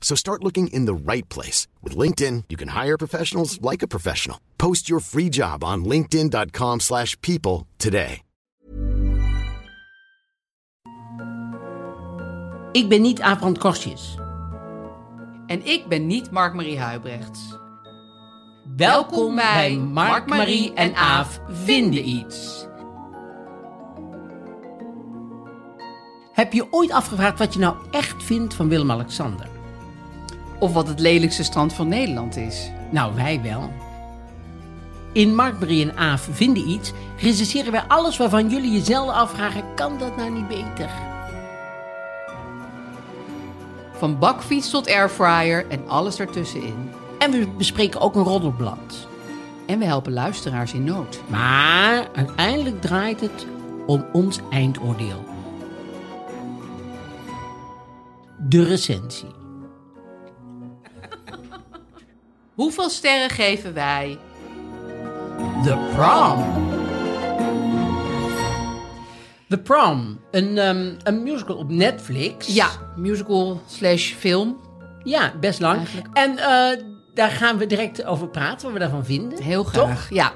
So start looking in the right place. With LinkedIn, you can hire professionals like a professional. Post your free job on linkedin.com slash people today. Ik ben niet Abrand Kostjes. En ik ben niet Mark-Marie Huibrechts. Welkom bij Mark, Marie en Aaf vinden iets. Heb je ooit afgevraagd wat je nou echt vindt van Willem-Alexander? Of wat het lelijkste strand van Nederland is. Nou, wij wel. In Mark, Marie en Aaf vinden iets recenseren wij alles waarvan jullie jezelf afvragen: kan dat nou niet beter? Van bakfiets tot airfryer en alles ertussenin. En we bespreken ook een roddelblad. En we helpen luisteraars in nood. Maar uiteindelijk draait het om ons eindoordeel. De recensie. Hoeveel sterren geven wij? The Prom. The Prom, een, ehm, een musical op Netflix. Ja, musical slash film. Ja, best lang. Eigenlijk. En eh, daar gaan we direct over praten, wat we daarvan vinden. Heel graag. Ja.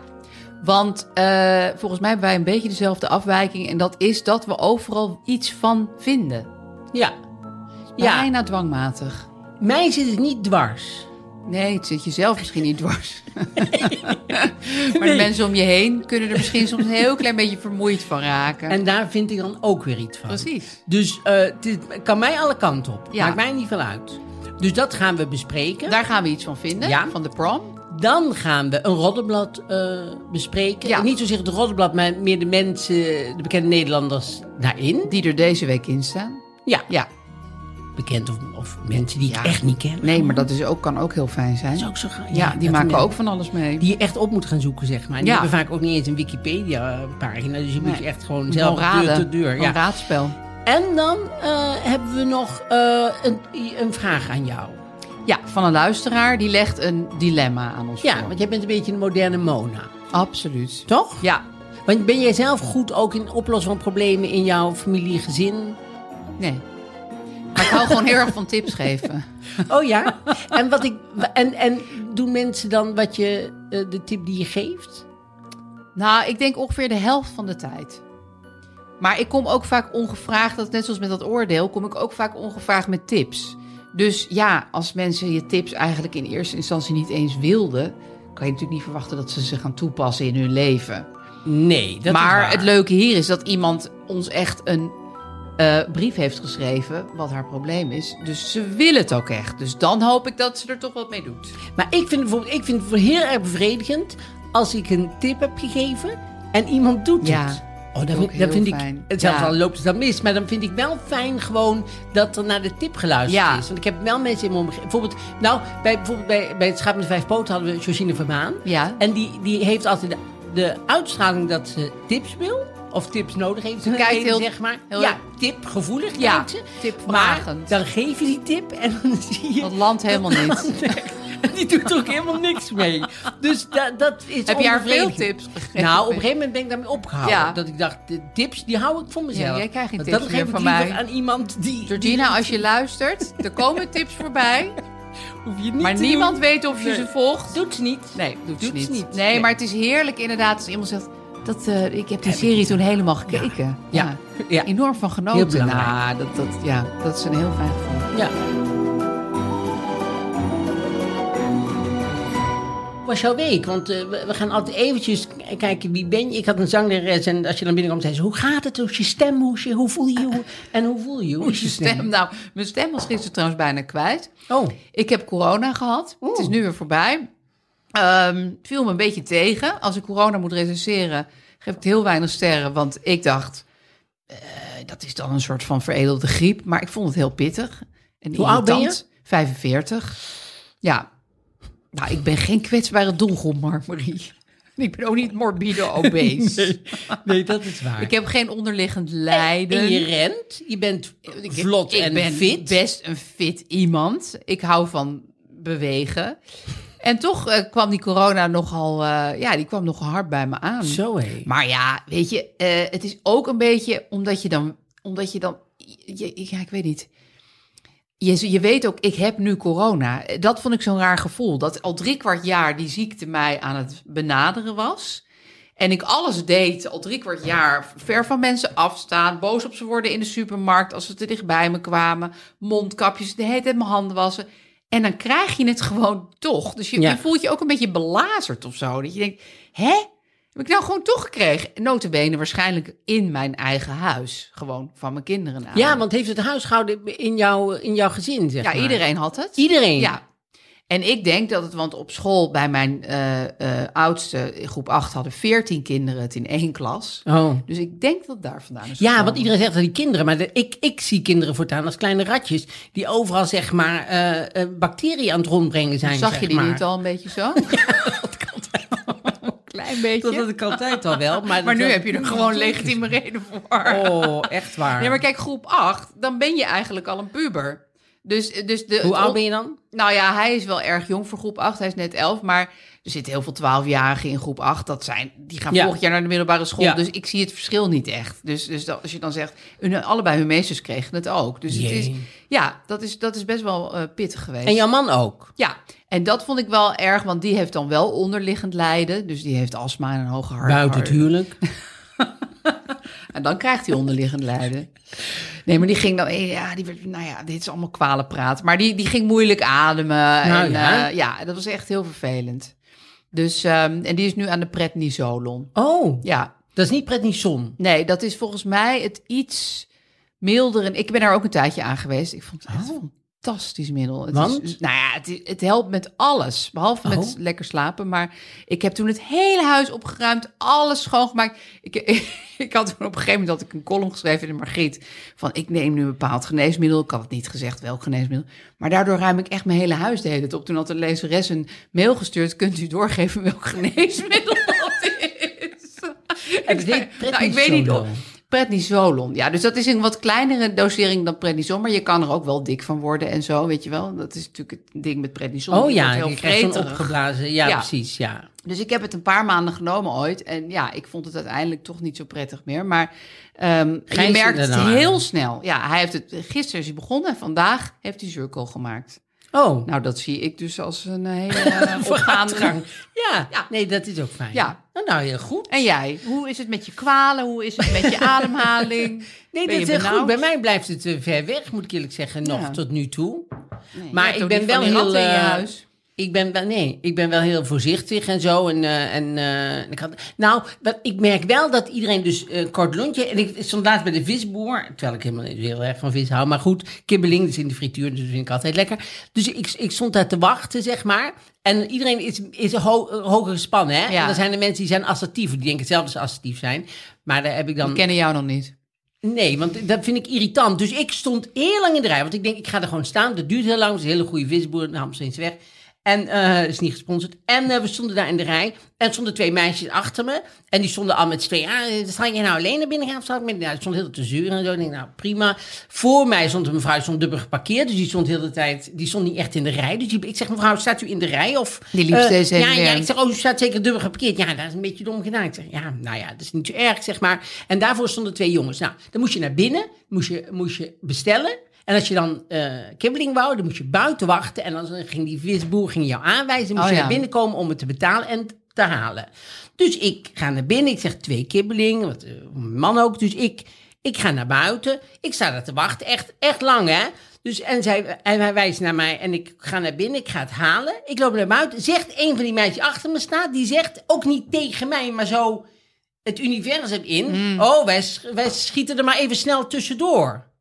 Want eh, volgens mij hebben wij een beetje dezelfde afwijking. En dat is dat we overal iets van vinden. Ja. Ja, Bijna dwangmatig. mij zit het niet dwars. Nee, het zit jezelf misschien niet dwars. maar de mensen om je heen kunnen er misschien soms een heel klein beetje vermoeid van raken. En daar vind ik dan ook weer iets van. Precies. Dus het kan mij alle kanten op. Ja. Maakt mij niet veel uit. Dus dat gaan we bespreken. Daar gaan we iets van vinden, Ja. van de prom. Dan gaan we een roddelblad eh, bespreken. Ja. Niet zozeer het roddelblad, maar meer de mensen, de bekende Nederlanders daarin. Die er deze week in staan. Ja, Ja. Bekend of, of mensen die Ja. ik echt niet ken. Nee, maar dat is ook, kan ook heel fijn zijn. Dat is ook zo gaaf. ja, die maken ook van alles mee. Die je echt op moet gaan zoeken, zeg maar. Die Ja. hebben vaak ook niet eens een Wikipedia-pagina. Dus je moet je echt gewoon zelf raden. deur tot deur. Een Ja. raadspel. En dan eh, hebben we nog eh, een, een vraag aan jou. Ja, van een luisteraar die legt een dilemma aan ons Ja, voor. want jij bent een beetje een moderne Mona. Absoluut. Toch? Ja, Want ben jij zelf goed ook in het oplossen van problemen in jouw familie, gezin? nee. Maar ik hou gewoon heel erg van tips geven. Oh ja? en, wat ik, en, en doen mensen dan wat je, eh, de tip die je geeft? Nou, ik denk ongeveer de helft van de tijd. Maar ik kom ook vaak ongevraagd, dat net zoals met dat oordeel, kom ik ook vaak ongevraagd met tips. Dus ja, als mensen je tips eigenlijk in eerste instantie niet eens wilden, kan je natuurlijk niet verwachten dat ze ze gaan toepassen in hun leven. Nee, dat is maar waar. het leuke hier is dat iemand ons echt een eh, brief heeft geschreven wat haar probleem is. Dus ze wil het ook echt. Dus dan hoop ik dat ze er toch wat mee doet. Maar ik vind, bijvoorbeeld, ik vind het heel erg bevredigend als ik een tip heb gegeven en iemand doet Ja, het. Oh, dat vind, dat ik, fijn. zelfs Ja. al loopt het dan mis, maar dan vind ik wel fijn gewoon dat er naar de tip geluisterd Ja. is. Want ik heb wel mensen in mijn omgeving, bijvoorbeeld, nou, bij, bijvoorbeeld bij, bij het Schaap met de Vijf Poten hadden we Josine Verbaan. Ja. En die, die heeft altijd de, de uitstraling dat ze tips wil. Of tips nodig heeft. Ze kijkt heel- zeg maar. heel- ja, tipgevoelig Ja, kijkt ze. tipvragend. Maar dan geef je die tip en dan zie je... Dat landt helemaal niet. En die doet er ook helemaal niks mee. Dus dat, dat is Heb je haar veel tips gegeven? Nou, op een gegeven moment ben ik daarmee opgehouden. Ja. Dat ik dacht, de tips die hou ik voor mezelf. Ja, jij krijgt geen tips dat geef ik van mij. aan iemand die... Georgina, als je luistert, er komen tips voorbij. hoef je niet Maar niemand doen. weet of je Nee. ze volgt. Doet ze niet. Nee, doet, Doet ze niet. ze niet. Nee, Nee. maar het is heerlijk inderdaad als iemand zegt... Dat, eh, ik heb die serie toen helemaal gekeken. Ja. Ja. Enorm van genoten. Nou, dat, dat, ja, dat is een heel fijn gevoel. Ja. Was jouw week? Want eh, we, gaan altijd eventjes kijken wie ben je. Ik had een zangeres en als je dan binnenkomt, zei ze: Hoe gaat het? Hoe is je stem? Hoe, je, hoe voel je je? En hoe voel je je? Hoe is je stem? Nou, mijn stem was gisteren trouwens bijna kwijt. Oh, Ik heb corona gehad. Het is nu weer voorbij. Ehm viel me een beetje tegen. Als ik corona moet recenseren, geef ik heel weinig sterren. Want ik dacht, eh, dat is dan een soort van veredelde griep. Maar ik vond het heel pittig. En Hoe oud ben je? irritant. 45. Ja. Nou, ik ben geen kwetsbare doelgroep, Mark-Marie. Ik ben ook niet morbide obese. nee, dat is waar. Ik heb geen onderliggend lijden. en je rent, je bent Ik- vlot ik en ben fit. best een fit iemand. Ik hou van bewegen. En toch eh, kwam die corona nogal, eh, ja, die kwam nogal hard bij me aan. Zo hé. Maar ja, weet je, eh, het is ook een beetje omdat je dan, omdat je dan, je, ja, ik weet niet. Je, je weet ook, ik heb nu corona. Dat vond ik zo'n raar gevoel. Dat al drie kwart jaar die ziekte mij aan het benaderen was. En ik alles deed, al drie kwart jaar, ver van mensen afstaan. Boos op ze worden in de supermarkt als ze te dichtbij me kwamen. Mondkapjes, de hele tijd mijn handen wassen. En dan krijg je het gewoon toch. Dus je, Ja. je voelt je ook een beetje belazerd of zo. Dat je denkt, hè? Heb ik nou gewoon toch gekregen? Notabene waarschijnlijk in mijn eigen huis. Gewoon van mijn kinderen. Ja, want heeft het huishouden in, jouw in jouw gezin, zeg Ja, maar? iedereen had het. Iedereen? Ja. En ik denk dat het, want op school bij mijn eh, eh, oudste groep 8 hadden 14 kinderen het in één klas. Oh. Dus ik denk dat daar vandaan is. Ja, gekomen. want iedereen zegt dat die kinderen, maar de- ik, ik zie kinderen voortaan als kleine ratjes die overal zeg maar eh, bacteriën aan het rondbrengen zijn. Zag zeg je die maar. niet al een beetje zo? Klein beetje. Dat had ik altijd al wel. Maar, maar nu dat- heb je er gewoon legitieme reden voor. Oh, echt waar. Ja, maar kijk, groep 8, dan ben je eigenlijk al een puber. Dus, dus de, Hoe oud ben je dan? Nou ja, hij is wel erg jong voor groep 8. Hij is net 11, maar er zitten heel veel 12-jarigen in groep 8. Dat zijn, die gaan Ja. volgend jaar naar de middelbare school. Ja. Dus ik zie het verschil niet echt. Dus, dus dat, als je dan zegt, hun, allebei hun meesters kregen het ook. Dus het is, ja, dat is, dat is best wel eh, pittig geweest. En jouw man ook? Ja, en dat vond ik wel erg, want die heeft dan wel onderliggend lijden. Dus die heeft astma en een hoge hart. Buiten het huwelijk? En dan krijgt hij onderliggend lijden. Nee, maar die ging dan, eh, ja, die werd, nou ja, dit is allemaal kwalenpraat. Maar die, die ging moeilijk ademen. Nou en, ja. dat was echt heel vervelend. Dus, ehm, en die is nu aan de prednisolon. Oh, Ja, dat is niet prednison. nee, dat is volgens mij het iets milder. En ik ben daar ook een tijdje aan geweest. Ik vond het echt een fantastisch middel. Het Want? Is, nou ja, het, het helpt met alles. Behalve met Oh. lekker slapen. Maar ik heb toen het hele huis opgeruimd. Alles schoongemaakt. Ik, ik, had toen op een gegeven moment had ik een column geschreven in de Margriet. Van ik neem nu een bepaald geneesmiddel. Ik had het niet gezegd welk geneesmiddel. Maar daardoor ruim ik echt mijn hele huis de hele tijd op. Toen had de lezeres een mail gestuurd. Kunt u doorgeven welk geneesmiddel dat is? En nou, ik weet niet of... prednisolon. Ja, dus dat is een wat kleinere dosering dan prednison. Maar je kan er ook wel dik van worden en zo, weet je wel. Dat is natuurlijk het ding met prednison. Oh ja, heel je krijgt opgeblazen. Ja, Ja. precies, ja. Dus ik heb het een paar maanden genomen ooit. En ja, ik vond het uiteindelijk toch niet zo prettig meer. Maar ehm, je merkt het heel snel. Ja, hij heeft het, gisteren is hij begonnen en vandaag heeft hij cirkel gemaakt. Oh, Nou, dat zie ik dus als een hele uh, opgaande... vooruitgang. Ja, Ja. nee, dat is ook fijn. Ja. Nou, nou, heel goed. En jij, hoe is het met je kwalen? Hoe is het met je ademhaling? Nee, Ben dat is heel goed. Bij mij blijft het eh, ver weg, moet ik eerlijk zeggen, nog Ja. tot nu toe. Nee, Maar ik ben wel heel, ratten in je eh, huis. Ik ben wel, nee, ik ben wel heel voorzichtig en zo. En, eh, en eh, ik had, nou, wat, ik merk wel dat iedereen dus eh, kort lontje. En ik stond laatst bij de visboer, terwijl ik helemaal niet heel erg van vis hou. Maar goed, kibbeling, dus in de frituur, dus dat vind ik altijd lekker. Dus ik, ik stond daar te wachten, zeg maar. En iedereen is, is ho hoger gespannen, hè? Ja. En dan zijn er mensen die zijn assertief, die denken zelf dat assertief zijn. Maar daar heb ik dan... Die kennen jou nog niet. Nee, want dat vind ik irritant. Dus ik stond heel lang in de rij. Want ik denk, ik ga er gewoon staan. Dat duurt heel lang. Het is een hele goede visboer. De Hamstreens weg. En eh is niet gesponsord. En eh, we stonden daar in de rij. En stonden twee meisjes achter me. En die stonden al met z'n tweeën. Ja, zal je nou alleen naar binnen gaan? Of zal ik met... Nou, die stond heel te zeuren en zo. Ik denk, nou, prima. Voor mij stond een mevrouw, stond dubbel geparkeerd. Dus die stond heel de tijd... Die stond niet echt in de rij. Dus die- ik zeg, mevrouw, staat u in de rij? Of, Die liep eh, steeds heen ja, ja, ik zeg, oh, u staat zeker dubbel geparkeerd. Ja, dat is een beetje dom gedaan. Ik zeg, ja, nou ja, dat is niet zo erg, zeg maar. En daarvoor stonden twee jongens. Nou, dan moest je naar binnen, moest je, moest je bestellen. En als je dan eh kibbeling wou, dan moest je buiten wachten. En dan ging die visboer ging jou aanwijzen. Moest Oh, je ja. naar binnen komen om het te betalen en te halen. Dus ik ga naar binnen. Ik zeg twee kibbeling. Wat, eh, mijn man ook. Dus ik, Ik ga naar buiten. Ik sta daar te wachten. Echt, echt lang, hè? Dus, en, zij, en hij wijst naar mij en ik ga naar binnen. Ik ga het halen. Ik loop naar buiten. Zegt een van die meisjes achter me staat. Die zegt ook niet tegen mij, maar zo het universum in. Oh, wij, wij schieten er maar even snel tussendoor.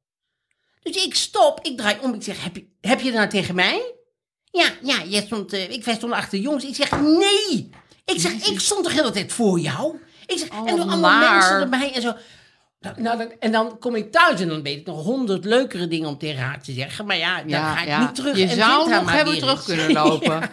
Dus ik stop. Ik draai om. Ik zeg, heb je, heb je het nou tegen mij? Ja, ja, jij stond, eh, ik, wij stonden achter de jongens. Ik zeg, nee. Ik zeg, ik stond toch de hele tijd voor jou? Ik zeg, Oh, en wat dan allemaal mensen erbij en zo. Nou, nou, dan, en dan kom ik thuis en dan weet ik nog honderd leukere dingen om tegen haar te zeggen. Maar ja, dan Ja, ga ik ja. niet terug. Je en zou nog hebben terug kunnen lopen.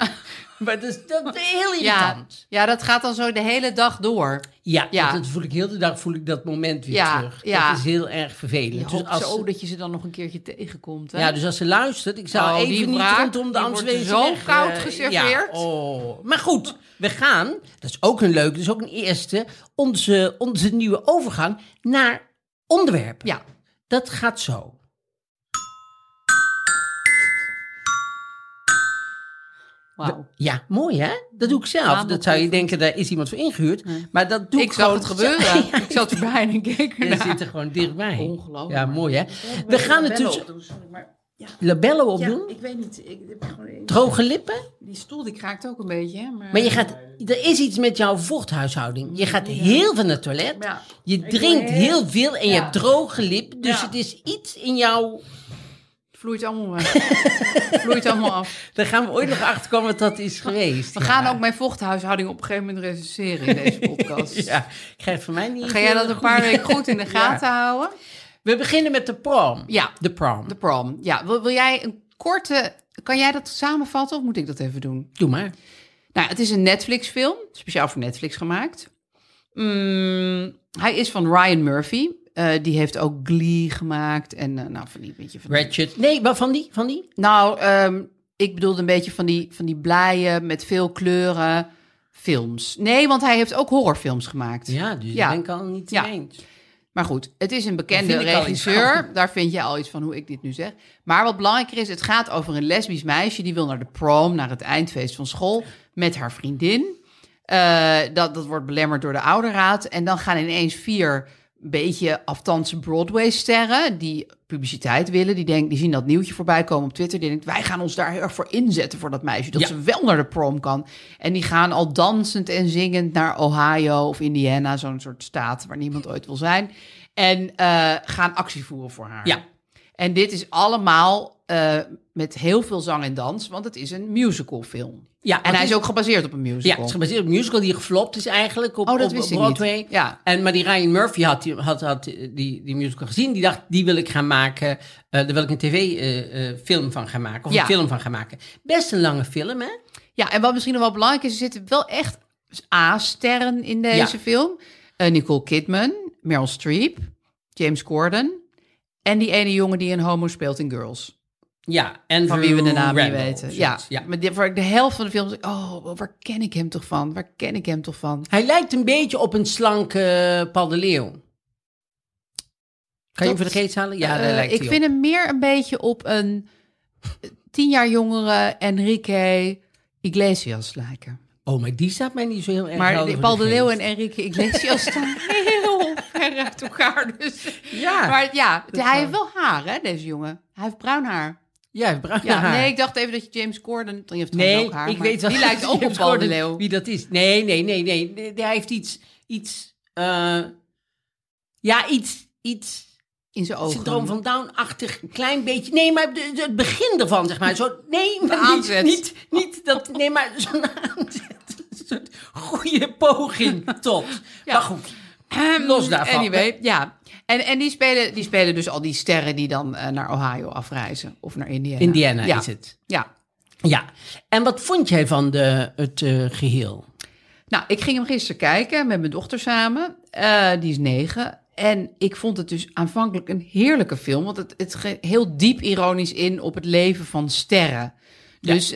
Ja, maar dat is, dat is heel Ja, irritant. ja, dat gaat dan zo de hele dag door. Ja, Ja. Dat, voel ik heel de dag voel ik dat moment weer Ja, terug. ja. Dat is heel erg Je vervelend. hoopt Dus als, zo dat je ze dan nog een keertje tegenkomt. Hè? ja, dus als ze luistert, ik zou Oh, die even niet rondom de Amsterdamse zo weg, koud eh, geserveerd. Ja, oh. Maar goed, we gaan, dat is ook een leuk, dat is ook een eerste, onze, onze nieuwe overgang naar onderwerpen. Ja. Dat gaat zo. Ja, mooi hè? Dat doe ik zelf. Ja, dat dat zou je denken, daar is iemand voor ingehuurd. Maar dat doe ik, Ik zag gewoon het gebeuren. Ja, Ik zat erbij en ik keek Je ernaar. zit er gewoon dichtbij. Ongelooflijk. Ja, mooi hè? We gaan het dus... Labello opdoen? ik weet niet. Ik heb gewoon Droge lippen? Die stoel die kraakt ook een beetje. Maar, Maar je gaat, er is iets met jouw vochthuishouding. Je gaat heel veel naar het toilet. Ja. Je drinkt heel- heel veel en je Ja. hebt droge lippen. Dus Ja. het is iets in jou... Vloeit allemaal weg. Vloeit allemaal af. Daar gaan we ooit nog achter komen wat dat is geweest. We Ja. gaan ook mijn vochthuishouding op een gegeven moment recenseren in deze podcast. Ja, ik krijg van mij niet... Ga jij dat een paar weken goed in de gaten houden? We beginnen met de prom. Ja, De prom. de prom. Ja, wil, wil jij een korte... Kan jij dat samenvatten of moet ik dat even doen? Doe maar. Nou, het is een Netflix-film, speciaal voor Netflix gemaakt. Mm, hij is van Ryan Murphy. Eh, die heeft ook Glee gemaakt en eh, nou van die beetje van. Ratchet. Nee, wat van die? Van die? Nou, ehm, ik bedoelde een beetje van die van die blije met veel kleuren films. Nee, want hij heeft ook horrorfilms gemaakt. Ja, dus Ja. ik al niet Ja. eens. Maar goed, het is een bekende regisseur. Daar vind je al iets van hoe ik dit nu zeg. Maar wat belangrijker is, het gaat over een lesbisch meisje... die wil naar de prom, naar het eindfeest van school... met haar vriendin. Eh, dat, dat wordt belemmerd door de ouderraad. En dan gaan ineens vier beetje afstandse Broadway-sterren... die publiciteit willen. Die, denken, die zien dat nieuwtje voorbij komen op Twitter. Die denken, wij gaan ons daar heel erg voor inzetten voor dat meisje. Dat Ja. ze wel naar de prom kan. En die gaan al dansend en zingend naar Ohio of Indiana. Zo'n soort staat waar niemand ooit wil zijn. En eh, gaan actie voeren voor haar. Ja. En dit is allemaal eh, met heel veel zang en dans, want het is een musicalfilm. Ja, En hij is ook gebaseerd op een Ja, musical. het is gebaseerd op een musical die geflopt is eigenlijk op, Oh, dat op wist ik Broadway. niet. Ja. En, maar die Ryan Murphy had, die- had, had die, die musical gezien. Die dacht, die wil ik gaan maken. eh daar wil ik een tv-film van gaan maken. Of Ja. een film van gaan maken. Best een lange film, hè? Ja, en wat misschien nog wel belangrijk is, er zitten wel echt A-sterren in deze Ja. film. Eh, Nicole Kidman, Meryl Streep, James Corden en die ene jongen die een homo speelt in Girls. Ja, en Van wie we de naam niet weten. Ja, ja. maar die- voor de helft van de film denk ik, oh, waar ken ik hem toch van? Waar ken ik hem toch van? Hij lijkt een beetje op een slanke Paul de Leeuw. Kan je hem voor de geest halen? Ja, Eh, daar lijkt ik vind op. hem meer een beetje op een tien jaar jongere Enrique Iglesias lijken. Oh, maar die staat mij niet zo heel erg Maar voor Paul de. Leeuw en Enrique Iglesias staan heel ver uit elkaar. Dus. Ja, Maar ja, hij heeft wel haar, hè, deze jongen. Hij heeft bruin haar. Ja, bruin Ja, haar. nee, ik dacht even dat je James Corden... Die heeft Nee, ook haar, ik weet wel. Die lijkt ook op James Paul de Corden, Leeuw. Wie dat is. Nee, nee, nee, nee. Hij heeft iets, iets, eh, ja, iets, iets, In zijn ogen. syndroom van Down-achtig, een klein beetje. Nee, maar het begin ervan, zeg maar. Zo, nee, maar. Niet, niet, niet dat, nee, maar zo'n aanzet. Een soort goede poging tot. Ja. Maar goed, los daarvan. Anyway, ja. En, en die, spelen, die spelen dus al die sterren die dan eh, naar Ohio afreizen. Of naar Indiana. Indiana ja. is het. Ja. Ja. En wat vond jij van de, het eh, geheel? Nou, ik ging hem gisteren kijken met mijn dochter samen. Eh, die is negen. En ik vond het dus aanvankelijk een heerlijke film. Want het, het ging heel diep ironisch in op het leven van sterren. Dus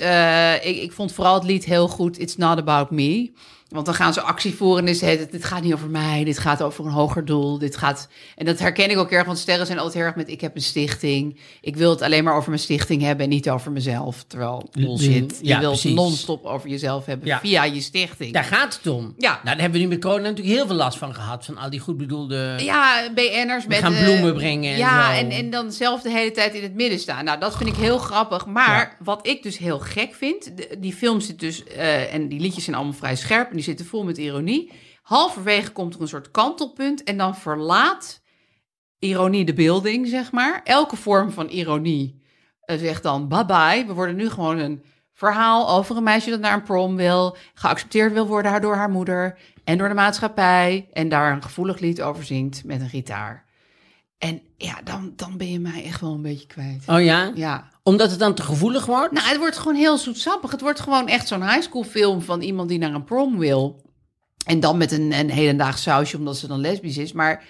ik, ik vond vooral het lied heel goed, It's Not About Me. Want dan gaan ze actie voeren en is het, dit gaat niet over mij, dit gaat over een hoger doel. Dit gaat, en dat herken ik ook erg, want sterren zijn altijd heel erg met ik heb een stichting. Ik wil het alleen maar over mijn stichting hebben en niet over mezelf. Terwijl bullshit, je Ja, wil precies. het non-stop over jezelf hebben Ja. via je stichting. Daar gaat het om. Ja. Nou, daar hebben we nu met corona natuurlijk heel veel last van gehad. Van al die goed bedoelde... Ja, BN'ers met... gaan eh, bloemen brengen en ja, zo. en, en dan zelf de hele tijd in het midden staan. Nou, dat vind ik heel grappig. Maar Ja. wat ik dus heel gek vind... die film zit dus... eh, en die liedjes zijn allemaal vrij scherp... en die zitten vol met ironie. Halverwege komt er een soort kantelpunt... en dan verlaat ironie de building, zeg maar. Elke vorm van ironie eh, zegt dan bye-bye. We worden nu gewoon een verhaal over een meisje dat naar een prom wil... geaccepteerd wil worden door haar moeder... en door de maatschappij... en daar een gevoelig lied over zingt met een gitaar. En ja, dan, dan ben je mij echt wel een beetje kwijt. Oh ja? Ja. Omdat het dan te gevoelig wordt? Nou, het wordt gewoon heel zoetsappig. Het wordt gewoon echt zo'n high school film van iemand die naar een prom wil. En dan met een, een hedendaags sausje, omdat ze dan lesbisch is. Maar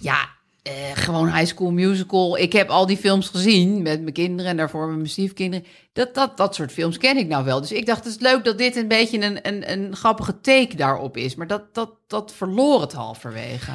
ja, eh, gewoon high school musical. Ik heb al die films gezien met mijn kinderen en daarvoor met mijn stiefkinderen. Dat, dat, dat soort films ken ik nou wel. Dus ik dacht, het is leuk dat dit een beetje een, een, een grappige take daarop is. Maar dat, dat, dat verloor het halverwege.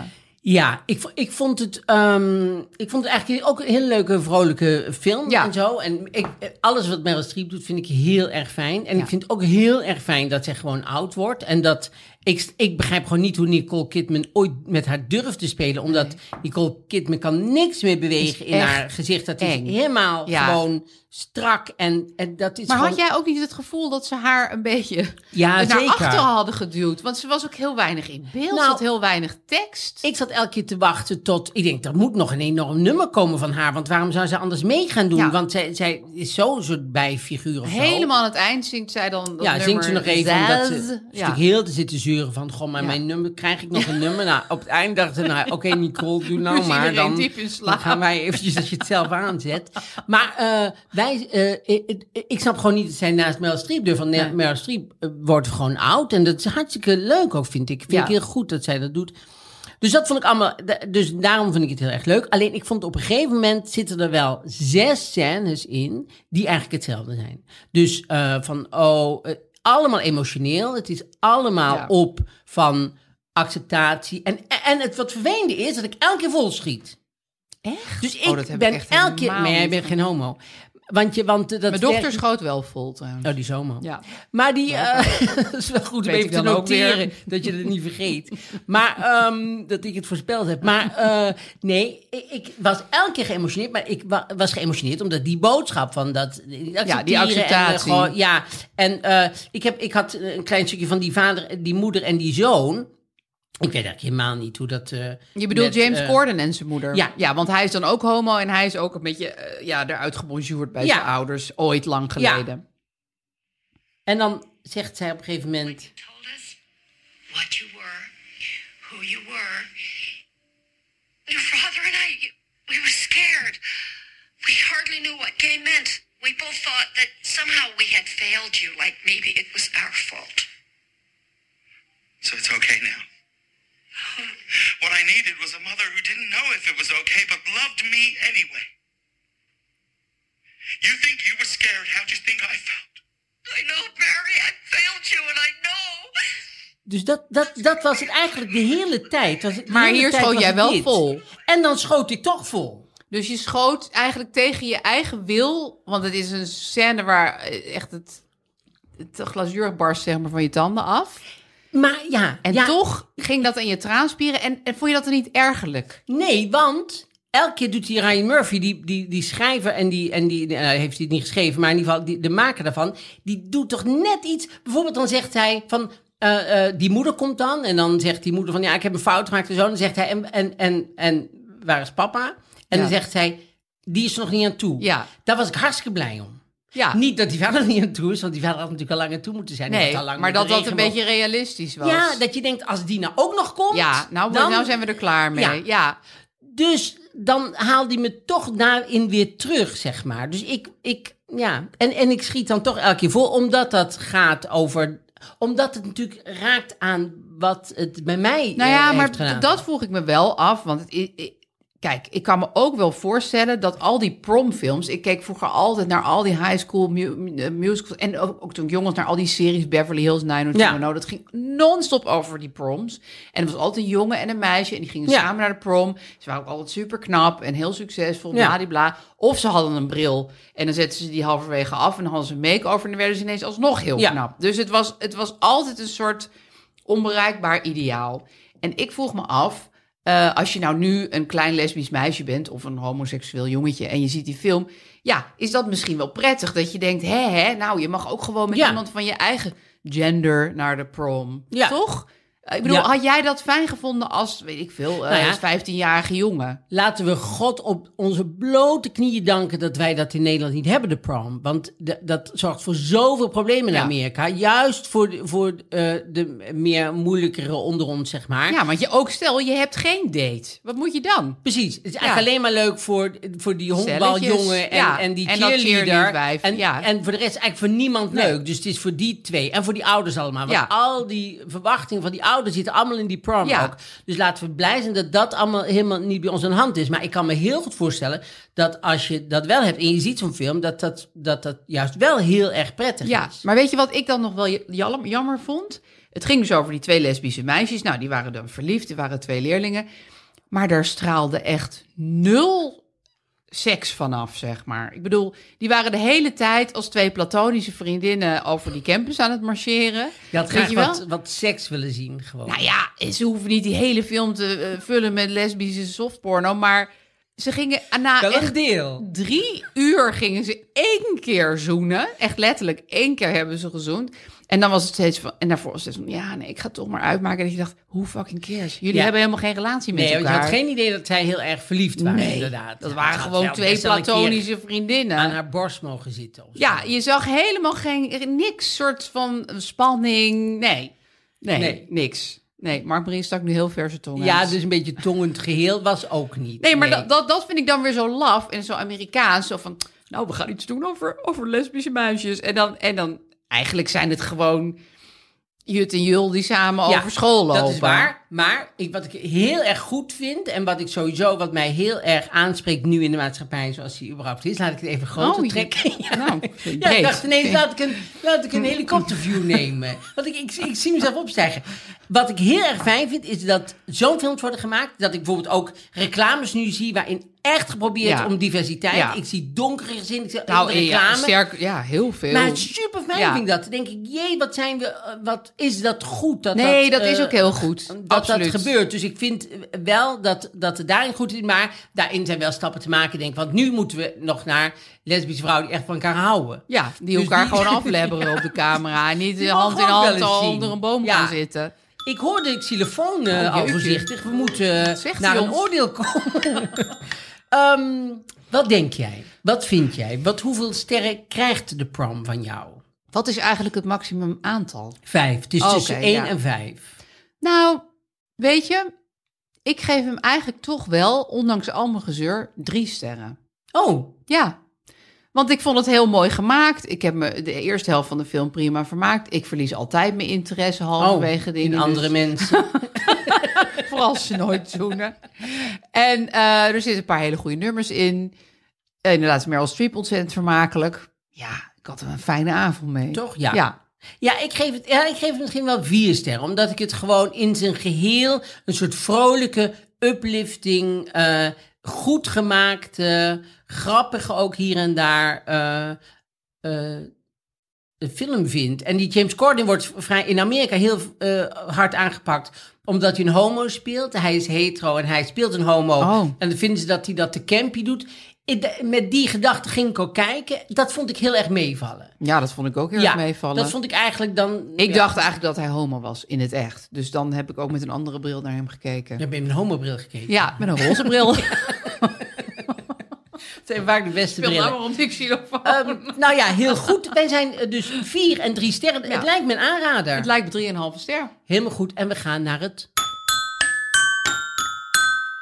Ja, ik, ik, vond het, ehm, ik vond het eigenlijk ook een hele leuke, vrolijke film Ja. en zo. En ik, alles wat Meryl Streep doet, vind ik heel erg fijn. En Ja. ik vind het ook heel erg fijn dat zij gewoon oud wordt. En dat ik, ik begrijp gewoon niet hoe Nicole Kidman ooit met haar durft te spelen. Omdat Nicole Kidman kan niks meer bewegen in echt haar gezicht. Dat is helemaal Ja. gewoon strak. En, en dat is Maar gewoon... had jij ook niet het gevoel dat ze haar een beetje Ja, naar zeker. achteren hadden geduwd? Want ze was ook heel weinig in beeld, Nou, ze had heel weinig tekst. Ik zat elke keer te wachten tot... Ik denk, er moet nog een enorm nummer komen van haar. Want waarom zou ze anders mee gaan doen? Ja. Want zij, zij is zo'n soort bijfiguur of zo. Helemaal aan het eind zingt zij dan dat Ja, nummer zingt ze nog even omdat ze Ja. heel te zitten van... Goh, maar Ja. mijn nummer, krijg ik nog een nummer? Nou, op het eind dachten ze, nou, oké Nicole, doe nou maar. Dan, gaan wij eventjes als je het zelf aanzet. Maar eh, wij, eh, ik, ik snap gewoon niet dat zij naast Meryl Streep. Want Nee. Meryl Streep eh, wordt gewoon oud. En dat is hartstikke leuk ook, vind ik. Vind Ja. ik heel goed dat zij dat doet. Dus dat vond ik allemaal. Dus daarom vind ik het heel erg leuk. Alleen ik vond op een gegeven moment zitten er wel zes scènes in die eigenlijk hetzelfde zijn. Dus van oh, allemaal emotioneel. Het is allemaal Ja. op van acceptatie. En, en het wat vervelende is dat ik elke keer vol schiet. Echt? Dus ik Oh, heb ben elke keer. helemaal Maar jij niet bent gedaan. geen homo. Want je, want eh, dat Mijn dochter werkt- schoot wel vol trouwens. Oh, die homo. Ja. Maar die, eh, dat is wel goed om even te noteren, dat je het niet vergeet. Maar dat dat ik het voorspeld heb. Maar eh, nee, ik, ik was elke keer geëmotioneerd, maar ik wa- was geëmotioneerd omdat die boodschap van dat... die en, eh, acceptatie. gewoon- ja, en ik, heb, ik had een klein stukje van die vader, die moeder en die zoon. Ik weet eigenlijk helemaal niet hoe dat... eh, Je bedoelt met, James eh, Corden en zijn moeder. ja. ja, want hij is dan ook homo en hij is ook een beetje eh, ja, eruit gebonjourd bij Ja. zijn ouders ooit lang Ja. geleden. En dan zegt zij op een gegeven moment... told us what you were, who you were. Your father and I, we were scared. We hardly knew what gay meant. We both thought that somehow we had failed you, like maybe it was our fault. So it's okay now. What I needed was a mother who didn't know if it was okay, but loved me anyway. You think you were scared? How'd you think I felt? I know, Barry, I failed you and I know. Dus dat, dat, dat was het eigenlijk de hele tijd. Was het, Maar hele hier tijd schoot was jij het wel dit. vol. En dan schoot ik toch vol. Dus je schoot eigenlijk tegen je eigen wil. Want het is een scène waar eh, echt het, het glazuur barst zeg maar, van je tanden af. Maar ja, En ja, toch ging dat in je traanspieren. En, en vond je dat dan niet ergerlijk? Nee, want elke keer doet die Ryan Murphy, die, die, die schrijver, en die, en die eh, heeft hij het niet geschreven, maar in ieder geval die, de maker daarvan, die doet toch net iets. Bijvoorbeeld dan zegt hij van. eh, eh, die moeder komt dan en dan zegt die moeder van ja, ik heb een fout gemaakt en zo. En dan zegt hij en, en, en, en waar is papa? En Ja. dan zegt hij, die is er nog niet aan toe. Ja. Daar was ik hartstikke blij om. Ja, Niet dat die vader er niet aan toe is, want die vader had natuurlijk al lang aan toe moeten zijn. Die nee, lang maar dat dat een beetje realistisch was. Ja, dat je denkt, als die nou ook nog komt. ja nou, dan, nou zijn we er klaar mee. Ja. Ja, Dus dan haalt hij me toch daarin weer terug, zeg maar. Dus ik, ik ja. En, en ik schiet dan toch elke keer voor, omdat dat gaat over. Omdat het natuurlijk raakt aan wat het bij mij Nou eh, ja, heeft maar gedaan. dat vroeg ik me wel af. Want het, kijk, ik kan me ook wel voorstellen dat al die promfilms... Ik keek vroeger altijd naar al die high school mu- eh, musicals. En ook, ook toen ik jong was naar al die series Beverly Hills 90210. Ja. Dat ging non-stop over die proms. En er was altijd een jongen en een meisje. En die gingen Ja. samen naar de prom. Ze waren ook altijd super knap en heel succesvol. Ja. Bladibla. Of ze hadden een bril. En dan zetten ze die halverwege af. En dan hadden ze een make-over. En dan werden ze ineens alsnog heel knap. Dus het was, het was altijd een soort onbereikbaar ideaal. En ik vroeg me af, eh, als je nou nu een klein lesbisch meisje bent of een homoseksueel jongetje en je ziet die film, ja, is dat misschien wel prettig dat je denkt, hè, hè, nou, je mag ook gewoon met Ja. iemand van je eigen gender naar de prom, Ja. toch? Ik bedoel, Ja. had jij dat fijn gevonden als, weet ik veel, eh, Nou ja. als 15-jarige jongen? Laten we God op onze blote knieën danken dat wij dat in Nederland niet hebben, de prom. Want de- dat zorgt voor zoveel problemen in Ja. Amerika. Juist voor, de, voor eh, de meer moeilijkere onder ons, zeg maar. Ja, want je ook stel, je hebt geen date. Wat moet je dan? Precies. Het is eigenlijk alleen maar leuk voor, voor die honkbaljongen en, en die En cheerleader. En, ja. en voor de rest eigenlijk voor niemand Nee. leuk. Dus het is voor die twee. En voor die ouders allemaal. Want al die verwachtingen van die ouders zitten allemaal in die prom Ja. ook. Dus laten we blij zijn dat dat allemaal helemaal niet bij ons aan de hand is. Maar ik kan me heel goed voorstellen dat als je dat wel hebt en je ziet zo'n film, dat dat, dat dat juist wel heel erg prettig Ja, is. maar weet je wat ik dan nog wel jammer vond? Het ging dus over die twee lesbische meisjes. Nou, die waren dan verliefd, die waren twee leerlingen. Maar daar straalde echt nul seks vanaf, zeg maar. Ik bedoel, die waren de hele tijd als twee platonische vriendinnen over die campus aan het marcheren. Je had graag je wel? wat, wat seks willen zien gewoon. Nou ja, ze hoeven niet die hele film te eh, vullen met lesbische softporno, maar ze gingen na Wel echt deel. drie uur gingen ze één keer zoenen. Echt letterlijk één keer hebben ze gezoend. En dan was het steeds van... En daarvoor was het van... Ja, nee, ik ga het toch maar uitmaken. Dat je dacht, hoe fucking cares? Jullie Ja. hebben helemaal geen relatie met Nee, want je elkaar. had geen idee dat zij heel erg verliefd waren, nee, inderdaad. dat Ja, waren gewoon twee platonische vriendinnen. aan haar borst mogen zitten. of zo. Ja, je zag helemaal geen... Niks soort van spanning. Nee. Nee, Nee. niks. Nee, Mark Marie stak nu heel ver zijn tong Ja, uit. dus een beetje tongend geheel was ook niet. Nee, maar Dat, dat, dat vind ik dan weer zo laf en zo Amerikaans. Zo van, nou, we gaan iets doen over, over lesbische muisjes. En dan, en dan, eigenlijk zijn het gewoon Jut en Jul die samen Ja, over school lopen. Dat is waar. Maar ik, wat ik heel erg goed vind en wat ik sowieso, wat mij heel erg aanspreekt nu in de maatschappij, zoals die überhaupt is, laat ik het even groter Oh, trekken. Ja. Nou, Ja, ik dacht ineens, laat ik een, laat ik een helikopterview nemen. Want ik, ik, ik zie mezelf opstijgen. Wat ik heel erg fijn vind, is dat zo'n films worden gemaakt. Dat ik bijvoorbeeld ook reclames nu zie waarin echt geprobeerd Ja. om diversiteit. Ja. Ik zie donkere gezinnen, ik zie Nou, in de ja, reclame. sterk, ja, heel veel. Maar super fijn vind ik dat. Dan denk ik, jee, wat zijn we, eh, wat is dat goed? Dat nee, dat eh, is ook heel goed. dat Absoluut. dat gebeurt. Dus ik vind wel dat, dat het daarin goed is. Maar daarin zijn wel stappen te maken, denk ik. Want nu moeten we nog naar lesbische vrouwen die echt van elkaar houden. Ja, die Dus elkaar die- gewoon aflebberen op de camera. En niet Die hand in hand al onder een boom Ja. gaan zitten. Ik hoorde de xylofoon eh, Oh, al jeetje. voorzichtig. We moeten Zegt naar een ons? oordeel komen. Ehm, wat denk jij? Wat vind jij? Wat, hoeveel sterren krijgt de prom van jou? Wat is eigenlijk het maximum aantal? Vijf. Het is Oké, tussen één ja. en vijf. Nou, weet je, ik geef hem eigenlijk toch wel, ondanks al mijn gezeur, drie sterren. Oh, Ja, want ik vond het heel mooi gemaakt. Ik heb me de eerste helft van de film prima vermaakt. Ik verlies altijd mijn interesse halverwege oh dingen. in andere dus- mensen. Vooral ze nooit zoenen. En eh, er zitten een paar hele goede nummers in. Inderdaad, Meryl Streep ontzettend vermakelijk. Ja, ik had er een fijne avond mee. Toch? Ja. Ja. Ja, ik geef, het, ja, ik geef het misschien wel vier sterren. Omdat ik het gewoon in zijn geheel een soort vrolijke uplifting, eh, goed gemaakte, grappige ook hier en daar eh, eh, film vind. En die James Corden wordt vrij in Amerika heel hard aangepakt. Omdat hij een homo speelt. Hij is hetero en hij speelt een homo. Oh. En dan vinden ze dat hij dat te campy doet. Met die gedachte ging ik ook kijken. Dat vond ik heel erg meevallen. ja, dat vond ik ook heel erg meevallen. Dat vond ik eigenlijk dan. Ik ja, dacht eigenlijk dat hij homo was in het echt. Dus dan heb ik ook met een andere bril naar hem gekeken. Je hebt in een homobril gekeken. Ja, met een roze bril. Dat zijn vaak de beste brillen. die xylofoon. Ehm, nou ja, heel goed. Wij zijn eh, dus vier en drie sterren. Ja. Het lijkt me een aanrader. het lijkt me 3,5 ster. Helemaal goed. En we gaan naar het.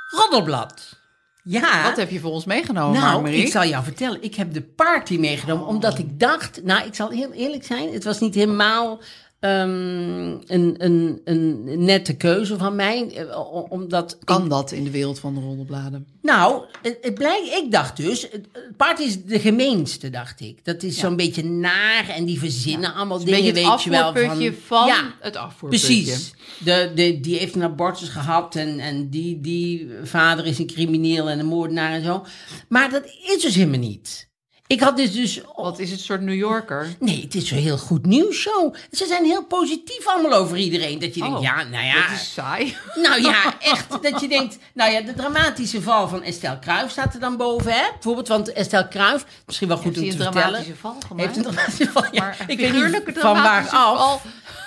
Roddelblad. Ja. Wat heb je voor ons meegenomen, nou, ik zal jou vertellen. Ik heb de party meegenomen omdat ik dacht... Nou, ik zal heel eerlijk zijn. Het was niet helemaal ehm, een, een, een nette keuze van mij. eh, Omdat Kan dat in de wereld van de roddelbladen? Nou, het, het blijkt, ik dacht dus, het, het paard is de gemeenste, dacht ik. Dat is zo'n beetje naar en die verzinnen allemaal dingen, het weet je wel. afvoerputje van ja, het afvoerputje. precies. De, de, die heeft een abortus gehad en, en die, die vader is een crimineel en een moordenaar en zo. Maar dat is dus helemaal niet. Ik had dus dus... Wat is het soort New Yorker? Nee, het is zo'n heel goed nieuwsshow. Ze zijn heel positief allemaal over iedereen. Dat je denkt, Oh, ja, nou ja... Dat is saai. Nou ja, echt. Dat je denkt, nou ja, de dramatische val van Estelle Kruijf staat er dan boven, hè? Bijvoorbeeld, want Estelle Kruijf, misschien wel goed Heeft om te een vertellen. dramatische val gemaakt? Heeft een dramatische val, ja. Maar Ik weet niet van waar af. val.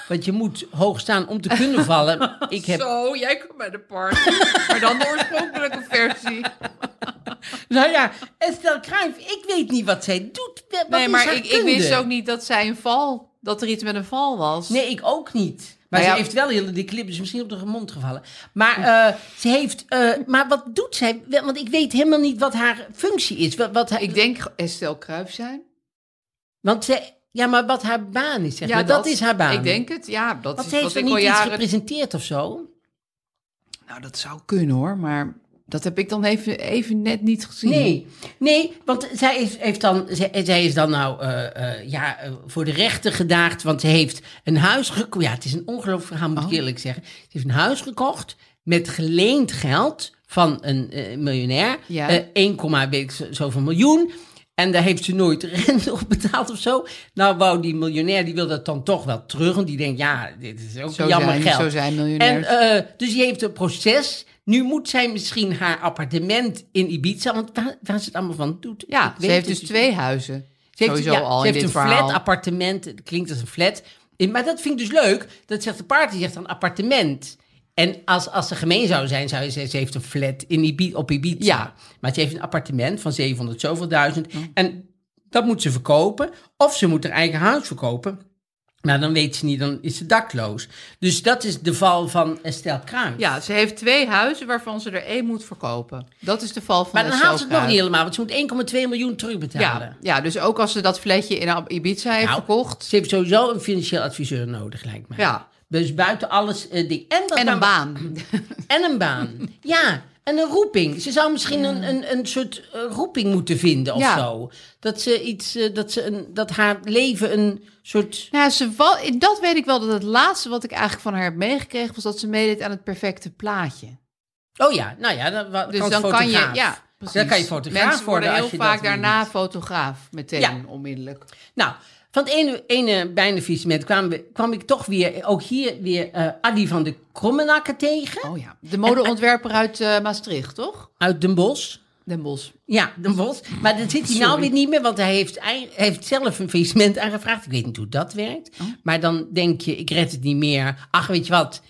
Want je moet hoog staan om te kunnen vallen. Ik heb, Zo, jij komt bij de party. maar dan de oorspronkelijke versie. nou ja, Estelle Kruijf, ik weet niet wat zij doet. Wat nee, maar ik, ik wist ook niet dat zij een val... Dat er iets met een val was. Nee, ik ook niet. Maar Nou ze heeft wel hele die clip, dus misschien op de mond gevallen. Maar eh, ze heeft. eh, maar wat doet zij? Want ik weet helemaal niet wat haar functie is. Wat, wat haar, Ik denk Estelle Kruijf zijn. Want zij, ja, maar wat haar baan is, zeg Ja, maar. Dat, is haar baan. Ik denk het, ja. Dat Want is ze heeft wat ik niet al iets jaren... gepresenteerd of zo? Nou, dat zou kunnen hoor, maar dat heb ik dan even, even net niet gezien. Nee, nee, want zij is, heeft dan, zij, zij is dan nou eh, eh, ja, eh, voor de rechter gedaagd, want ze heeft een huis gekocht. Ja, het is een ongelooflijk verhaal, moet ik Oh. eerlijk zeggen. Ze heeft een huis gekocht met geleend geld van een miljonair. Ja. Eh, 1, weet ik zo- zoveel miljoen. En daar heeft ze nooit rente op betaald of zo. Nou, wou die miljonair, die wil dat dan toch wel terug. Want die denkt, ja, dit is ook Zo jammer zijn, geld. zo zijn En, miljonairs. eh, dus die heeft een proces. Nu moet zij misschien haar appartement in Ibiza, want waar, waar ze het allemaal van doet. ja, ze heeft dus twee huizen. Ze heeft, Sowieso ja, al ze heeft een verhaal. flat appartement. Het klinkt als een flat. Maar dat vind ik dus leuk. Dat zegt de party zegt dan appartement. En als, als ze gemeen zou zijn, zou je zeggen, ze heeft een flat in Ibi op Ibiza. Ja. Maar ze heeft een appartement van 700 zoveel duizend. En dat moet ze verkopen. Of ze moet haar eigen huis verkopen. Maar dan weet ze niet, dan is ze dakloos. Dus dat is de val van Estelle Kruijf. Ja, ze heeft twee huizen waarvan ze er één moet verkopen. Dat is de val van Maar dan Estelle haalt ze het nog niet helemaal, want ze moet 1,2 miljoen terugbetalen. Ja, ja, dus ook als ze dat flatje in Ibiza heeft Nou, verkocht. Ze heeft sowieso een financieel adviseur nodig, lijkt mij. Ja. Dus buiten alles eh, die. En, dat En dan- een baan. En een baan. ja, en een roeping. Ze zou misschien een, een, een soort eh, roeping moeten vinden of Ja. zo. Dat ze iets, eh, dat ze een, dat haar leven een soort. Ja, ze dat weet ik wel. Dat het laatste wat ik eigenlijk van haar heb meegekregen... was dat ze meedeed aan het perfecte plaatje. Oh ja, nou ja, dan, Dus kan dan kan je... Ja, precies. Dan kan je fotograaf Mensen worden heel als je vaak daarna fotograaf. Meteen, Ja. onmiddellijk. Nou, van het ene, ene bijnenvisement kwam, kwam ik toch weer, ook hier weer, eh Adi van de Krommenakker tegen. Oh ja. De modeontwerper uit eh, Maastricht, toch? Uit Den Bosch. Den Bosch. Ja, Den Bosch. Maar dat zit hij nou weer niet meer, want hij heeft, hij heeft zelf een faillissement aangevraagd. Ik weet niet hoe dat werkt. Oh. Maar dan denk je, ik red het niet meer. Ach, weet je wat?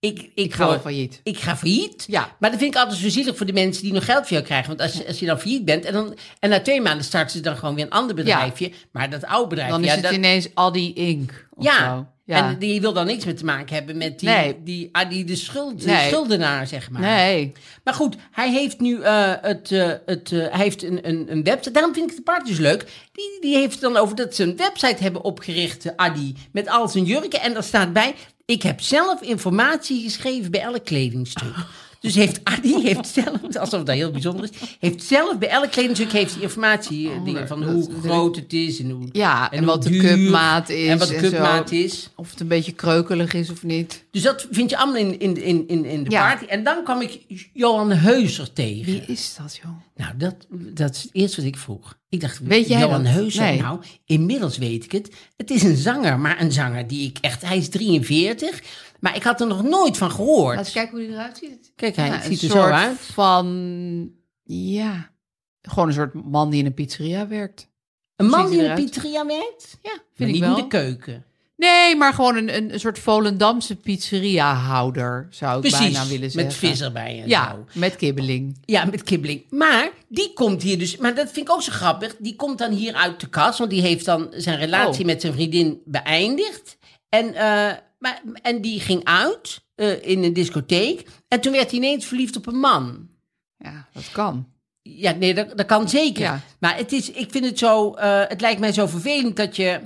Ik, ik, Ik ga word- failliet. Ik ga failliet. Ja. Maar dat vind ik altijd zo zielig voor de mensen die nog geld voor jou krijgen. Want als, je- als je dan failliet bent en, dan, en na twee maanden starten ze dan gewoon weer een ander bedrijfje. Maar dat oude bedrijf, Dan is ja, het dat, ineens Adi Inc. of ja. zo. Ja. En die wil dan niks meer te maken hebben met die, Nee. die, ah, die de, schuld, de Nee. schuldenaar, zeg maar. Nee. Maar goed, hij heeft nu eh, het, eh, het, eh, hij heeft een, een, een website. Daarom vind ik het paard dus leuk. Die, die heeft het dan over dat ze een website hebben opgericht, Adi, met al zijn jurken. En daar staat bij, ik heb zelf informatie geschreven bij elk kledingstuk. Dus heeft Adi heeft zelf, alsof dat heel bijzonder is, heeft zelf bij elk kledingstuk heeft informatie eh, dingen van hoe groot het is en hoe Ja, en hoe wat de cupmaat is en wat de en cupmaat is. Of het een beetje kreukelig is of niet. Dus dat vind je allemaal in, in, in, in, in de Ja. party. En dan kwam ik Johan Heuser tegen. Wie is dat, joh? Nou, dat, dat is het eerste wat ik vroeg. Ik dacht, Weet jij Johan dat? Heuser, Nee. nou, inmiddels weet ik het. Het is een zanger, maar een zanger die ik echt... Hij is 43, maar ik had er nog nooit van gehoord. Laten we kijken hoe die eruit ziet. Kijk, hij Ja, ziet er zo uit. van... Ja, gewoon een soort man die in een pizzeria werkt. Een man hij die in een pizzeria werkt? Ja, Maar vind ik niet wel. in de keuken. Nee, maar gewoon een, een, een soort Volendamse pizzeria-houder, zou ik Precies, bijna willen zeggen. met vis erbij en Ja, zo. met kibbeling. Ja, met kibbeling. Maar die komt hier dus... Maar dat vind ik ook zo grappig. Die komt dan hier uit de kast. Want die heeft dan zijn relatie Oh. met zijn vriendin beëindigd. En, eh, maar, en die ging uit eh, in een discotheek. En toen werd hij ineens verliefd op een man. Ja, dat kan. Ja, nee, dat, dat kan zeker. Ja. Maar het is, ik vind het zo, eh, het lijkt mij zo vervelend dat je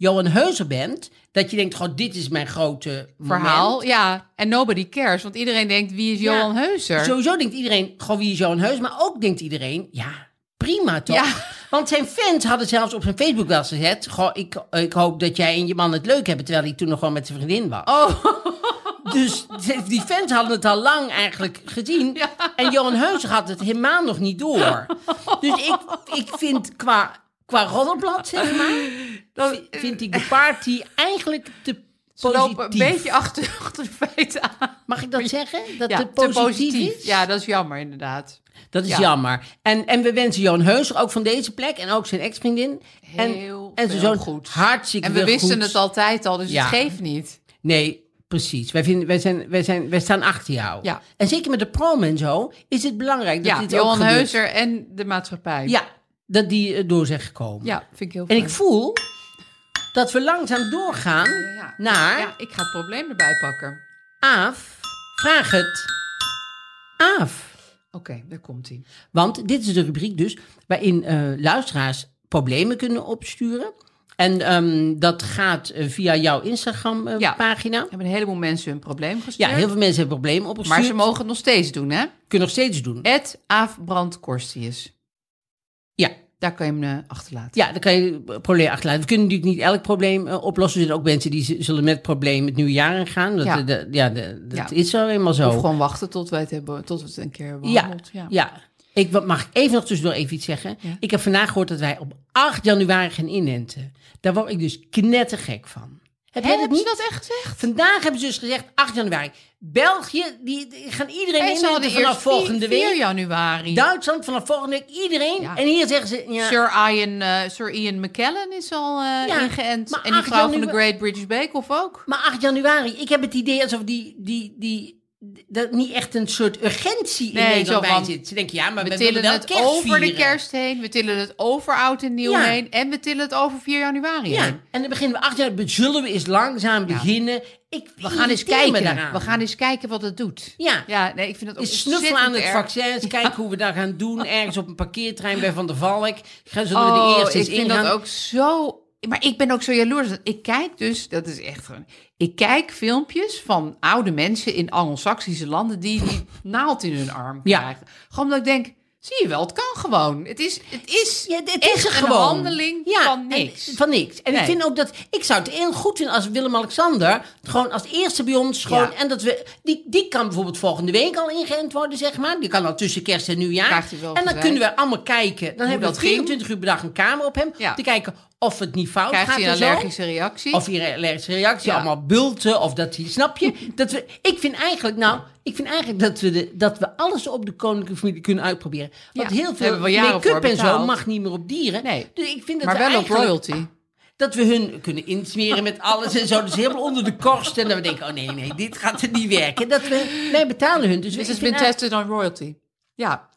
Johan Heuser bent, dat je denkt, goh, dit is mijn grote Verhaal, moment. ja. En nobody cares, want iedereen denkt, wie is Ja, Johan Heuser? Sowieso denkt iedereen, goh, wie is Johan Heuser? Maar ook denkt iedereen, ja, prima toch? Ja. Want zijn fans hadden zelfs op zijn Facebook wel gezet, goh, ik, ik hoop dat jij en je man het leuk hebben, terwijl hij toen nog gewoon met zijn vriendin was. Oh, Dus die fans hadden het al lang eigenlijk gezien. En Johan Heuser had het helemaal nog niet door. Dus ik, ik vind qua, qua roddelblad, zeg maar, dan, vind ik de party eigenlijk te ze lopen een beetje achter, achter de feiten aan. Mag ik dat zeggen? Dat Ja, het te positief, is? Ja, dat is jammer inderdaad. Dat is Ja. jammer. En, en we wensen Johan Heuser ook van deze plek en ook zijn ex-vriendin. En, Heel en veel zoon goed. hartstikke En we wisten goed. het altijd al, dus Ja. het geeft niet. Nee, precies. Wij, vinden, wij, zijn, wij, zijn, wij staan achter jou. Ja. En zeker met de prom en zo is het belangrijk dat Ja, dit Johan. Heuser en de maatschappij. Ja, dat die eh, door zijn gekomen. ja vind ik heel En fijn. ik voel dat we langzaam doorgaan Ja. naar Ja, ik ga het probleem erbij pakken. Aaf. Vraag het. Aaf. Oké, daar komt hij. Want dit is de rubriek dus waarin eh, luisteraars problemen kunnen opsturen. En ehm, dat gaat eh, via jouw Ja. Instagram-pagina. hebben een heleboel mensen hun probleem gestuurd. ja, heel veel mensen hebben problemen opgestuurd. Maar ze mogen het nog steeds doen, hè? Kunnen nog steeds doen. Aafbrand Korstius. Ja. Daar kan je hem eh, achterlaten. Ja, dan kan je het probleem achterlaten. We kunnen natuurlijk niet elk probleem eh, oplossen. Er zijn ook mensen die zullen met het probleem het nieuwe jaar ingaan. Dat, Ja. ja. de, ja, de, dat Ja. is zo eenmaal zo. Of gewoon wachten tot, wij het hebben, tot we het een keer hebben Ja, behandeld. Ja. ja. Ik mag even nog tussendoor even iets zeggen. Ja. Ik heb vandaag gehoord dat wij op 8 januari gaan inenten. Daar word ik dus knettergek van. Heb jij dat niet? dat echt gezegd? Vandaag hebben ze dus gezegd 8 januari. België, die, die gaan iedereen En ze hadden inenten vanaf eerst volgende 4, week. januari. Duitsland vanaf volgende week iedereen. Ja. En hier zeggen ze... Ja, Sir, Ian, eh, Sir Ian McKellen is al eh, Ja, ingeënt. maar En die 8 vrouw van de januari- Great British Bake Off ook. Maar 8 januari, ik heb het idee alsof die, die, die, dat niet echt een soort urgentie Nee, in Nederland bij zit. Ze denken, ja, maar We we, tillen wel het over de kerst heen. We tillen het over oud en nieuw Ja. heen. En we tillen het over 4 januari Ja, heen. en dan beginnen we 8 januari, zullen we eens langzaam beginnen. Ik We gaan eens kijken. daaraan. We gaan eens kijken wat het doet. Ja. Ja, nee, ik vind het ook Eens snuffelen aan het erg. vaccin, kijken hoe we dat gaan doen. Ergens op een parkeertrein bij Van der Valk. Gaan zullen we Oh, de eerste ik eens vind dat ook zo... Maar ik ben ook zo jaloers. Ik kijk dus, dat is echt gewoon... Ik kijk filmpjes van oude mensen in Anglo-Saxische landen... die die naald in hun arm Ja. krijgen. Gewoon omdat ik denk, zie je wel, het kan gewoon. Het is, het is, Ja, het is een gewoon. handeling Ja, van en- niks. van niks. En Nee. ik vind ook dat... Ik zou het heel goed vinden als Willem-Alexander... gewoon als eerste bij ons gewoon... En dat we... Die, die kan bijvoorbeeld volgende week al ingeënt worden, zeg maar. Die kan al tussen kerst en nieuwjaar. En dan gezegd. kunnen we allemaal kijken. Dan hebben we dat ging. 24 uur per dag een camera op hem... Om te kijken of het niet fout Krijgt gaat hij een zo. allergische reactie? Of hier een allergische reactie, Ja. allemaal bulten, of dat hij, snap je? Dat we, ik vind eigenlijk, nou, ik vind eigenlijk dat we, de, dat we alles op de koninklijke familie kunnen uitproberen. Want Ja, heel veel make-up en zo mag niet meer op dieren. Nee. Dus ik vind dat maar we wel op royalty. Dat we hun kunnen insmeren met alles en zo. Dus helemaal onder de korst. En dan we denken, oh nee, nee, dit gaat er niet werken. Dat we, wij betalen hun. Dus been eigenlijk- tested on royalty. Ja.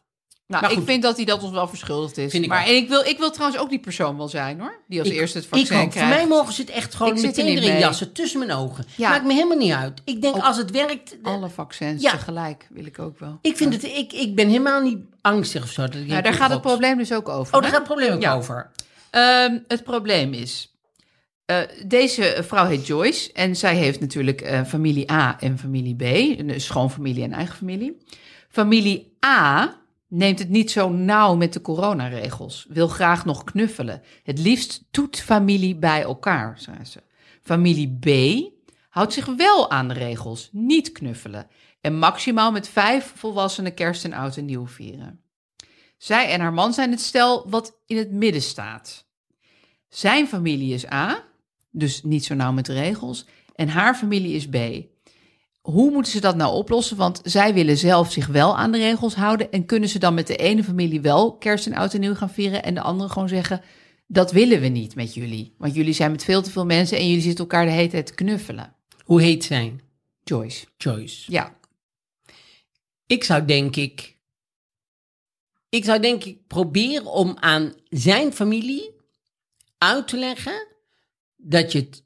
Nou, ik vind dat hij dat ons wel verschuldigd is. Vind ik maar en ik wil, ik wil trouwens ook die persoon wel zijn, hoor. Die als ik- eerste het ik vaccin ook. Voor krijgt. mij mogen ze het echt gewoon Ik meteen erin mee. jassen. Tussen mijn ogen. Ja. Maakt me helemaal niet uit. Ik denk, Ook als het werkt... Alle vaccins Ja. tegelijk wil ik ook wel. Ik, vind het, ik, ik ben helemaal niet angstig of zo. Dat ik Nou, daar gaat het probleem dus ook over. Oh, daar hè? gaat het probleem ook Ja. over. Ehm, het probleem is... eh, deze vrouw heet Joyce en zij heeft natuurlijk eh, familie A en familie B. Een schoonfamilie en eigen familie. Familie A neemt het niet zo nauw met de coronaregels. Wil graag nog knuffelen. Het liefst toet familie bij elkaar, zei ze. Familie B houdt zich wel aan de regels. Niet knuffelen. En maximaal met vijf volwassenen kerst en oud en nieuw vieren. Zij en haar man zijn het stel wat in het midden staat. Zijn familie is A, dus niet zo nauw met de regels. En haar familie is B. Hoe moeten ze dat nou oplossen? Want zij willen zelf zich wel aan de regels houden. En kunnen ze dan met de ene familie wel kerst en oud en nieuw gaan vieren. En de andere gewoon zeggen: Dat willen we niet met jullie. Want jullie zijn met veel te veel mensen en jullie zitten elkaar de hele tijd te knuffelen. Hoe heet zij? Joyce. Joyce. Ja. Ik zou denk ik... Ik zou denk ik proberen om aan zijn familie uit te leggen dat je, het,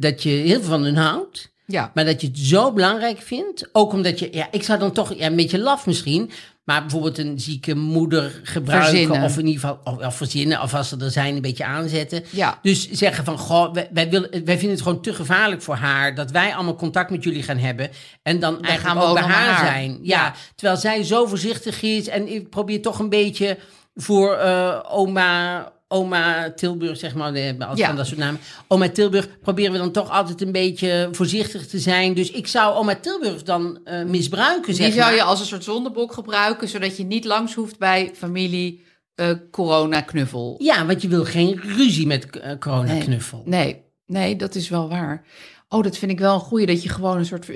dat je heel veel van hun houdt. Ja. Maar dat je het zo belangrijk vindt. Ook omdat je, ja, ik zou dan toch, ja, een beetje laf misschien. Maar bijvoorbeeld een zieke moeder gebruiken. Verzinnen. Of in ieder geval of, of verzinnen. Of als ze er zijn, een beetje aanzetten. Ja. Dus zeggen van, goh, wij, wij, willen, wij vinden het gewoon te gevaarlijk voor haar... dat wij allemaal contact met jullie gaan hebben. En dan, eigenlijk gaan we ook bij haar, haar. zijn. Ja, Ja. terwijl zij zo voorzichtig is. En ik probeer toch een beetje voor eh, oma... Oma Tilburg, zeg maar, we hebben altijd Ja. van dat soort namen. Oma Tilburg proberen we dan toch altijd een beetje voorzichtig te zijn. Dus ik zou oma Tilburg dan eh, misbruiken, zeg Die zou maar. je als een soort zondebok gebruiken, zodat je niet langs hoeft bij familie eh corona-knuffel. Ja, want je wil geen ruzie met eh, corona-knuffel. Nee, nee, dat is wel waar. Oh, dat vind ik wel een goeie, dat je gewoon een soort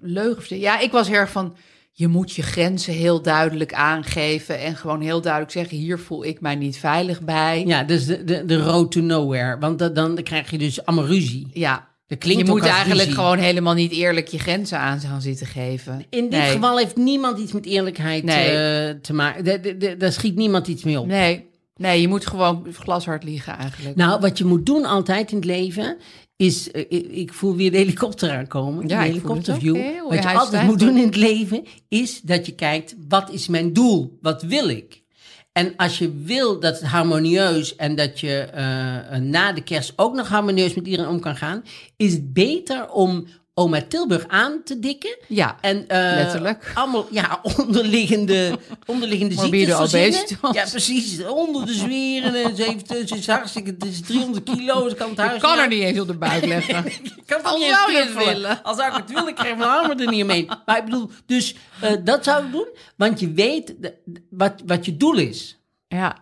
leugen. Ja, ik was heel erg van, je moet je grenzen heel duidelijk aangeven en gewoon heel duidelijk zeggen, hier voel ik mij niet veilig bij. Ja, dus de, de, de road to nowhere. Want da- dan krijg je dus allemaal ruzie. Ja. Dat klinkt je moet eigenlijk ruzie. gewoon helemaal niet eerlijk je grenzen aan gaan zitten geven. In dit Nee. geval heeft niemand iets met eerlijkheid Nee. eh, te maken. Da- da- da- Daar schiet niemand iets mee op. Nee, nee, je moet gewoon glashard liegen eigenlijk. Nou, wat je moet doen altijd in het leven is, eh, ik, voel weer de helikopter aankomen, Ja, de helikopterview. Heel Wat je altijd stijgt moet doen in het leven is dat je kijkt, wat is mijn doel? Wat wil ik? En als je wil dat het harmonieus en dat je eh, eh, na de kerst ook nog harmonieus met iedereen om kan gaan, is het beter om oma Tilburg aan te dikken. Ja, En, eh, letterlijk. Allemaal ja, onderliggende, onderliggende ziektes verzinnen. Ja, precies. Onder de zweren. En ze, heeft, ze is hartstikke, het is 300 kilo. Ze kan het huis ik kan er niet eens op de buik leggen. Ik kan het niet zou eens willen. Als zou ik het willen, krijg mijn armen er niet omheen. Maar ik bedoel, dus eh, dat zou ik doen. Want je weet de- wat, wat je doel is. Ja,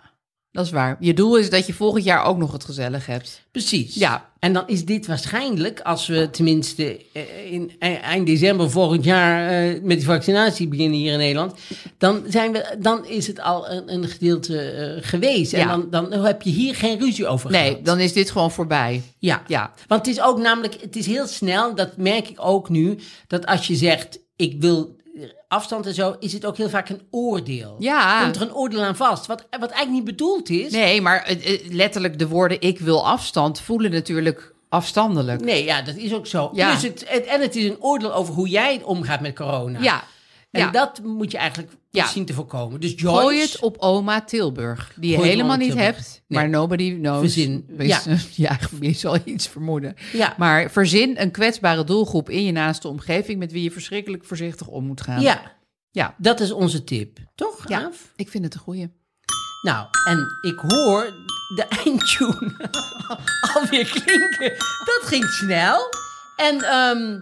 dat is waar. Je doel is dat je volgend jaar ook nog het gezellig hebt. Precies. Ja. En dan is dit waarschijnlijk, als we tenminste eh, in e- eind december volgend jaar eh, met die vaccinatie beginnen hier in Nederland, dan, zijn we, dan is het al een, een gedeelte eh, geweest. En Ja. dan, dan heb je hier geen ruzie over Nee, gehad. dan is dit gewoon voorbij. Ja. Ja. want het is ook namelijk, het is heel snel, dat merk ik ook nu, dat als je zegt, ik wil afstand en zo, is het ook heel vaak een oordeel. Ja. Komt er een oordeel aan vast, wat, wat eigenlijk niet bedoeld is. Nee, maar eh, eh, letterlijk de woorden ik wil afstand voelen natuurlijk afstandelijk. Nee, ja, dat is ook zo. Ja. Dus het, het- en het is een oordeel over hoe jij omgaat met corona. Ja, En ja. dat moet je eigenlijk Ja. zien te voorkomen. Dus Joyce... Gooi het op oma Tilburg, die je helemaal niet Tilburg. hebt, Nee. maar nobody knows. Verzin. Wees- Ja. ja, je zal iets vermoeden. Ja. Maar verzin een kwetsbare doelgroep in je naaste omgeving met wie je verschrikkelijk voorzichtig om moet gaan. Ja, ja. dat is onze tip. Toch, Ja. Ik vind het een goeie. Nou, en ik hoor de eindtune alweer klinken. Dat ging snel. En ehm,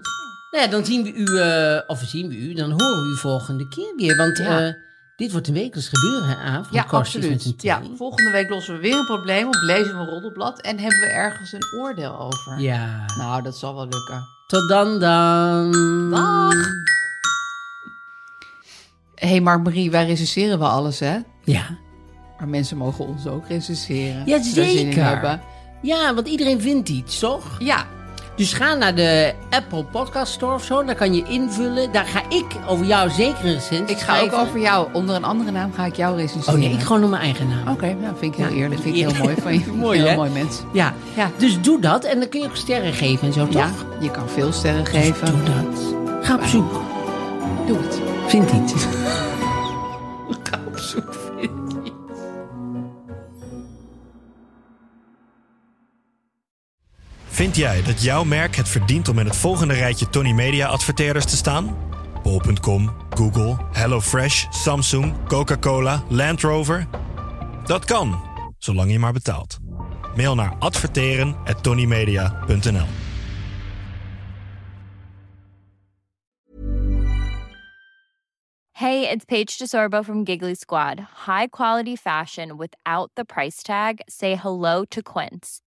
nou ja, dan zien we u, eh, of zien we u, dan horen we u volgende keer weer. Want Ja. eh, dit wordt een wekelijks gebeuren, hè, Aaf? Ja, absoluut. Ja, volgende week lossen we weer een probleem op, lezen we een roddelblad en hebben we ergens een oordeel over. ja. Nou, dat zal wel lukken. Tot dan dan. Dag. Hé, hey Mark Marie, wij recenseren wel alles, hè? Ja. Maar mensen mogen ons ook recenseren. Ja, er zeker. Ja, want iedereen vindt iets, toch? Ja, Dus ga naar de Apple Podcast Store of zo. Daar kan je invullen. Daar ga ik over jou zeker een recensie ik ga ook over jou. Onder een andere naam ga ik jou recenseren. Oh nee, ik gewoon op mijn eigen naam. Oké, nou, vind ik heel Ja. eerlijk. Vind ik heel mooi van je. Mooi, heel hè? mooi mens. Ja. Ja. dus doe dat. En dan kun je ook sterren geven en zo, toch? Ja, je kan veel sterren geven. Doe dat. Ga op zoek. Doe het. Vind iets. Vind jij dat jouw merk het verdient om in het volgende rijtje Tony Media adverteerders te staan? Bol.com, Google, HelloFresh, Samsung, Coca-Cola, Land Rover? Dat kan, zolang je maar betaalt. Mail naar adverteren@tonymedia.nl. Hey, it's Paige DeSorbo from Giggly Squad. High quality fashion without the price tag. Say hello to Quince.